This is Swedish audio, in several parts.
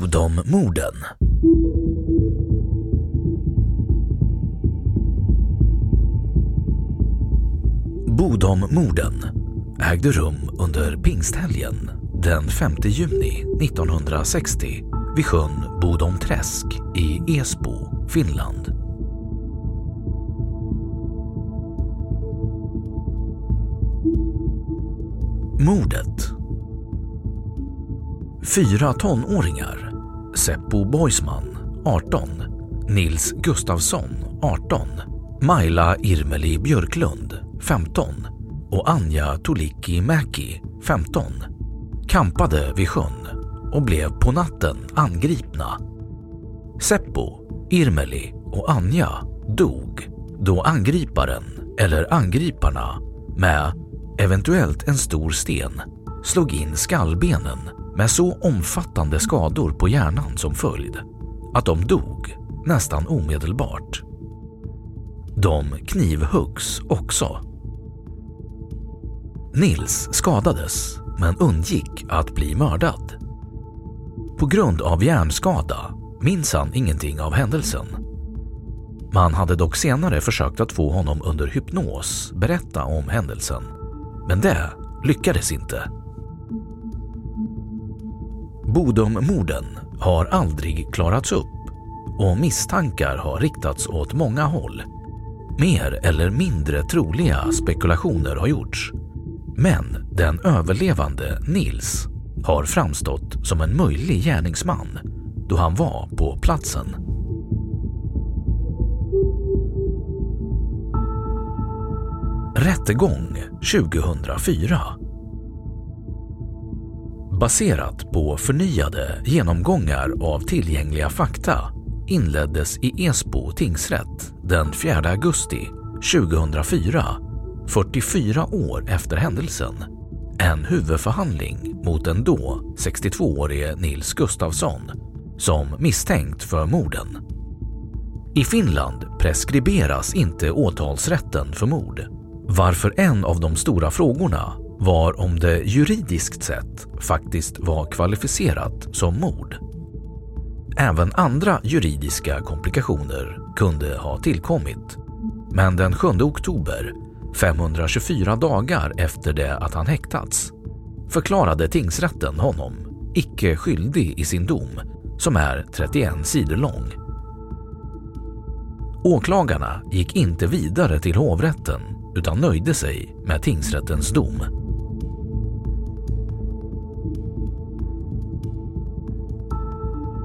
Bodommorden. Bodommorden ägde rum under pingsthelgen den 5 juni 1960 vid sjön Bodomträsk i Esbo, Finland. Mordet Fyra tonåringar, Seppo Boisman, 18, Nils Gustafsson, 18, Maila Irmeli Björklund, 15 och Anja Tolikki Mäki, 15, kampade vid sjön och blev på natten angripna. Seppo, Irmeli och Anja dog då angriparen eller angriparna med eventuellt en stor sten slog in skallbenen med så omfattande skador på hjärnan som följd att de dog nästan omedelbart. De knivhuggs också. Nils skadades men undgick att bli mördad. På grund av hjärnskada minns han ingenting av händelsen. Man hade dock senare försökt att få honom under hypnos berätta om händelsen, men det lyckades inte. Bodummorden har aldrig klarats upp och misstankar har riktats åt många håll. Mer eller mindre troliga spekulationer har gjorts. Men den överlevande Nils har framstått som en möjlig gärningsman då han var på platsen. Rättegång 2004 Baserat på förnyade genomgångar av tillgängliga fakta inleddes i Esbo tingsrätt den 4 augusti 2004, 44 år efter händelsen, en huvudförhandling mot den då 62-årige Nils Gustafsson som misstänkt för morden. I Finland preskriberas inte åtalsrätten för mord, varför en av de stora frågorna var om det juridiskt sett faktiskt var kvalificerat som mord. Även andra juridiska komplikationer kunde ha tillkommit. Men den 7 oktober, 524 dagar efter det att han häktats, förklarade tingsrätten honom icke skyldig i sin dom som är 31 sidor lång. Åklagarna gick inte vidare till hovrätten utan nöjde sig med tingsrättens dom.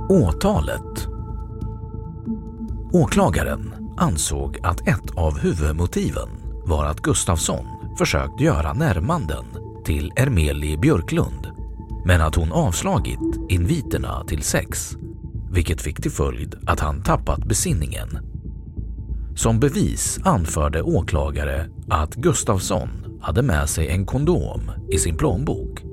Åtalet Åklagaren ansåg att ett av huvudmotiven var att Gustafsson försökt göra närmanden till Ermeli Björklund men att hon avslagit inviterna till sex vilket fick till följd att han tappat besinningen. Som bevis anförde åklagare att Gustafsson hade med sig en kondom i sin plånbok.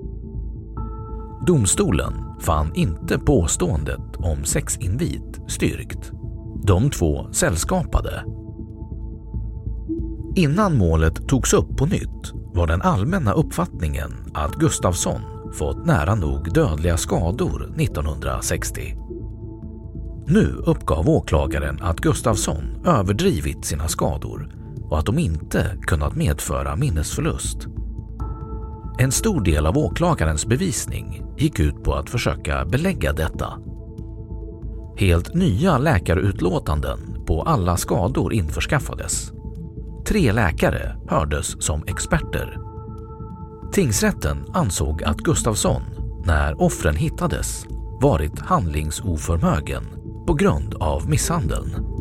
Domstolen fann inte påståendet om sexinvit styrkt. De två sällskapade. Innan målet togs upp på nytt var den allmänna uppfattningen att Gustafsson fått nära nog dödliga skador 1960. Nu uppgav åklagaren att Gustafsson överdrivit sina skador och att de inte kunnat medföra minnesförlust. En stor del av åklagarens bevisning gick ut på att försöka belägga detta. Helt nya läkarutlåtanden på alla skador införskaffades. Tre läkare hördes som experter. Tingsrätten ansåg att Gustafsson, när offren hittades, varit handlingsoförmögen på grund av misshandeln.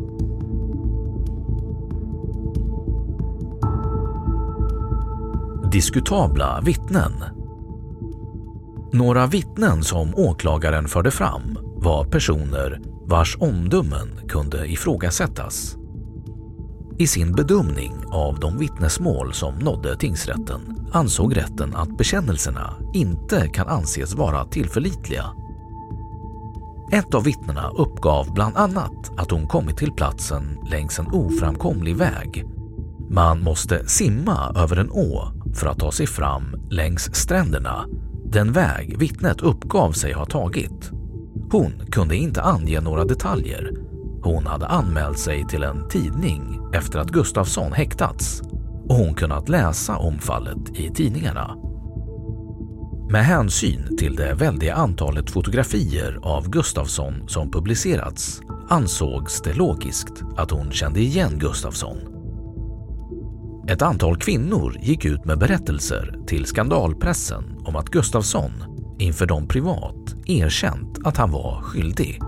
Diskutabla vittnen Några vittnen som åklagaren förde fram var personer vars omdömen kunde ifrågasättas. I sin bedömning av de vittnesmål som nådde tingsrätten ansåg rätten att bekännelserna inte kan anses vara tillförlitliga ett av vittnena uppgav bland annat att hon kommit till platsen längs en oframkomlig väg. Man måste simma över en å för att ta sig fram längs stränderna, den väg vittnet uppgav sig ha tagit. Hon kunde inte ange några detaljer. Hon hade anmält sig till en tidning efter att Gustafsson häktats och hon kunnat läsa om fallet i tidningarna. Med hänsyn till det väldiga antalet fotografier av Gustafsson som publicerats ansågs det logiskt att hon kände igen Gustafsson. Ett antal kvinnor gick ut med berättelser till skandalpressen om att Gustafsson inför dem privat erkänt att han var skyldig.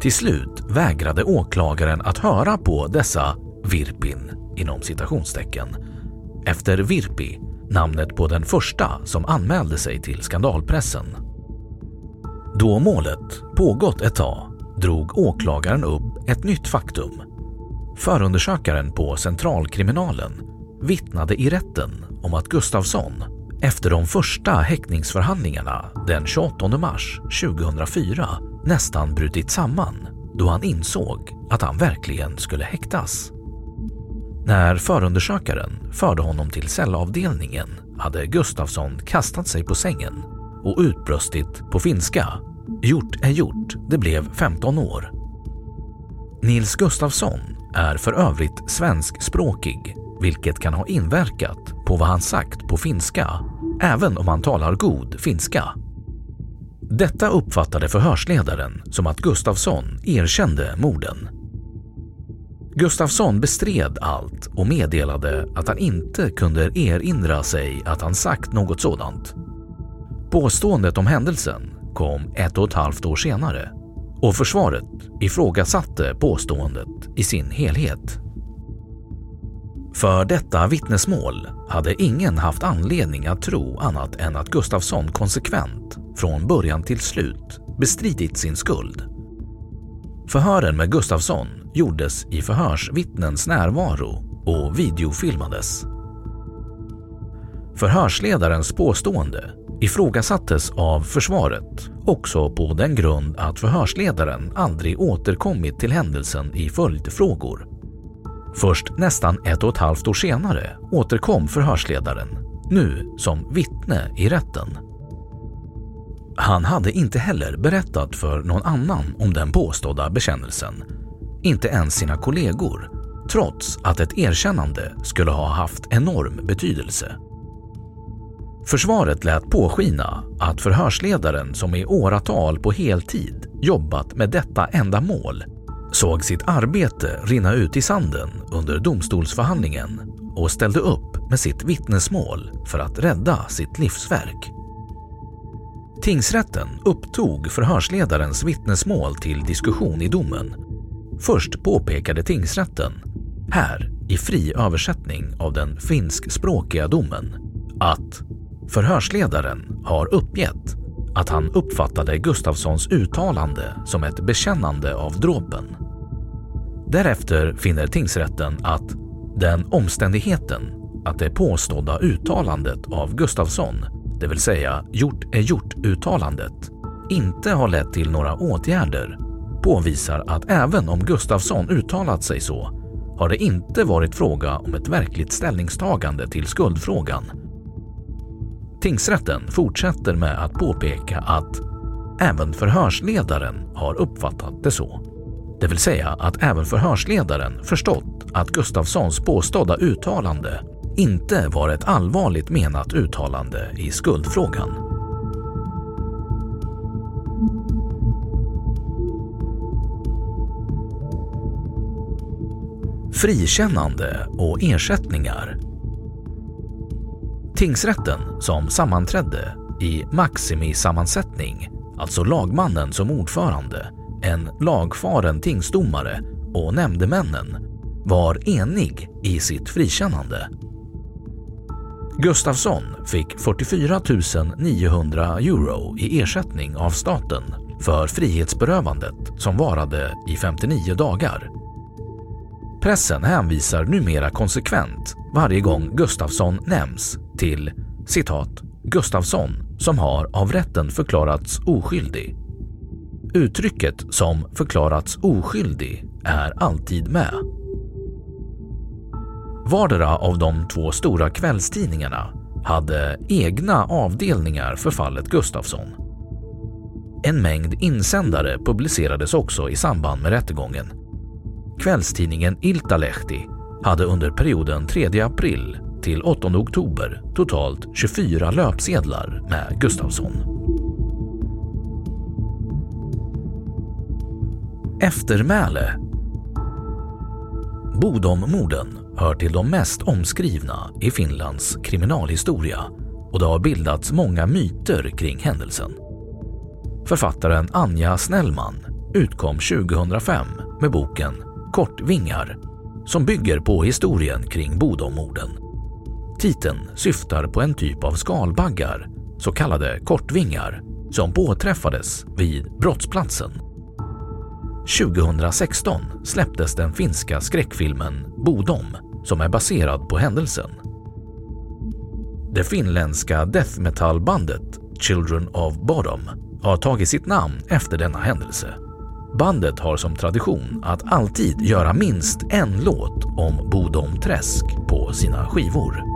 Till slut vägrade åklagaren att höra på dessa Virpin inom citationstecken. Efter Virpi namnet på den första som anmälde sig till skandalpressen. Då målet pågått ett tag drog åklagaren upp ett nytt faktum. Förundersökaren på Centralkriminalen vittnade i rätten om att Gustafsson efter de första häktningsförhandlingarna den 28 mars 2004 nästan brutit samman då han insåg att han verkligen skulle häktas. När förundersökaren förde honom till cellavdelningen hade Gustafsson kastat sig på sängen och utbröstit på finska. Gjort är gjort, det blev 15 år. Nils Gustafsson är för övrigt svenskspråkig vilket kan ha inverkat på vad han sagt på finska, även om han talar god finska. Detta uppfattade förhörsledaren som att Gustafsson erkände morden Gustafsson bestred allt och meddelade att han inte kunde erinra sig att han sagt något sådant. Påståendet om händelsen kom ett och ett halvt år senare och försvaret ifrågasatte påståendet i sin helhet. För detta vittnesmål hade ingen haft anledning att tro annat än att Gustafsson konsekvent, från början till slut, bestridit sin skuld. Förhören med Gustafsson gjordes i förhörsvittnens närvaro och videofilmades. Förhörsledarens påstående ifrågasattes av försvaret också på den grund att förhörsledaren aldrig återkommit till händelsen i följdfrågor. Först nästan ett och ett halvt år senare återkom förhörsledaren, nu som vittne i rätten. Han hade inte heller berättat för någon annan om den påstådda bekännelsen inte ens sina kollegor, trots att ett erkännande skulle ha haft enorm betydelse. Försvaret lät påskina att förhörsledaren som i åratal på heltid jobbat med detta enda mål såg sitt arbete rinna ut i sanden under domstolsförhandlingen och ställde upp med sitt vittnesmål för att rädda sitt livsverk. Tingsrätten upptog förhörsledarens vittnesmål till diskussion i domen Först påpekade tingsrätten, här i fri översättning av den finskspråkiga domen, att förhörsledaren har uppgett att han uppfattade Gustafssons uttalande som ett bekännande av dråpen. Därefter finner tingsrätten att den omständigheten att det påstådda uttalandet av Gustafsson, det vill säga gjort är gjort-uttalandet, inte har lett till några åtgärder påvisar att även om Gustafsson uttalat sig så har det inte varit fråga om ett verkligt ställningstagande till skuldfrågan. Tingsrätten fortsätter med att påpeka att även förhörsledaren har uppfattat det så. Det vill säga att även förhörsledaren förstått att Gustafssons påstådda uttalande inte var ett allvarligt menat uttalande i skuldfrågan. Frikännande och ersättningar Tingsrätten som sammanträdde i maximisammansättning, alltså lagmannen som ordförande, en lagfaren tingsdomare och nämndemännen, var enig i sitt frikännande. Gustafsson fick 44 900 euro i ersättning av staten för frihetsberövandet som varade i 59 dagar. Pressen hänvisar numera konsekvent varje gång Gustafsson nämns till citat Gustafsson som har av rätten förklarats oskyldig. Uttrycket som förklarats oskyldig är alltid med. Vardera av de två stora kvällstidningarna hade egna avdelningar för fallet Gustafsson. En mängd insändare publicerades också i samband med rättegången. Kvällstidningen Iltalehti hade under perioden 3 april till 8 oktober totalt 24 löpsedlar med Gustafsson. Eftermäle Bodommorden hör till de mest omskrivna i Finlands kriminalhistoria och det har bildats många myter kring händelsen. Författaren Anja Snellman utkom 2005 med boken Kortvingar som bygger på historien kring Bodommorden. Titeln syftar på en typ av skalbaggar, så kallade kortvingar, som påträffades vid brottsplatsen. 2016 släpptes den finska skräckfilmen Bodom som är baserad på händelsen. Det finländska death metal-bandet Children of Bodom har tagit sitt namn efter denna händelse. Bandet har som tradition att alltid göra minst en låt om Bodom träsk på sina skivor.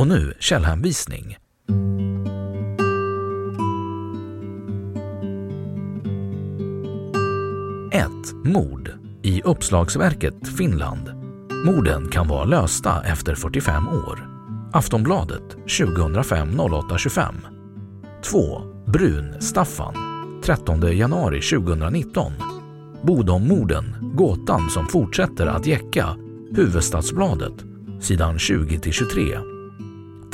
Och nu källhänvisning. Ett Mord i uppslagsverket Finland. Morden kan vara lösta efter 45 år. Aftonbladet 2005 08.25. 2. Brun-Staffan 13 januari 2019. Bodommorden, gåtan som fortsätter att jäcka, Hufvudstadsbladet, sidan 20-23.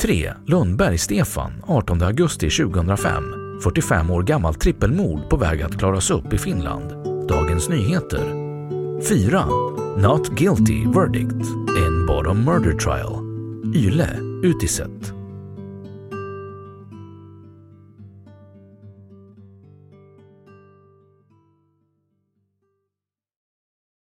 3. Lundberg Stefan, 18 augusti 2005. 45 år gammalt trippelmord på väg att klaras upp i Finland. Dagens Nyheter. 4. Not guilty verdict in bottom murder trial. Yle, Utiset.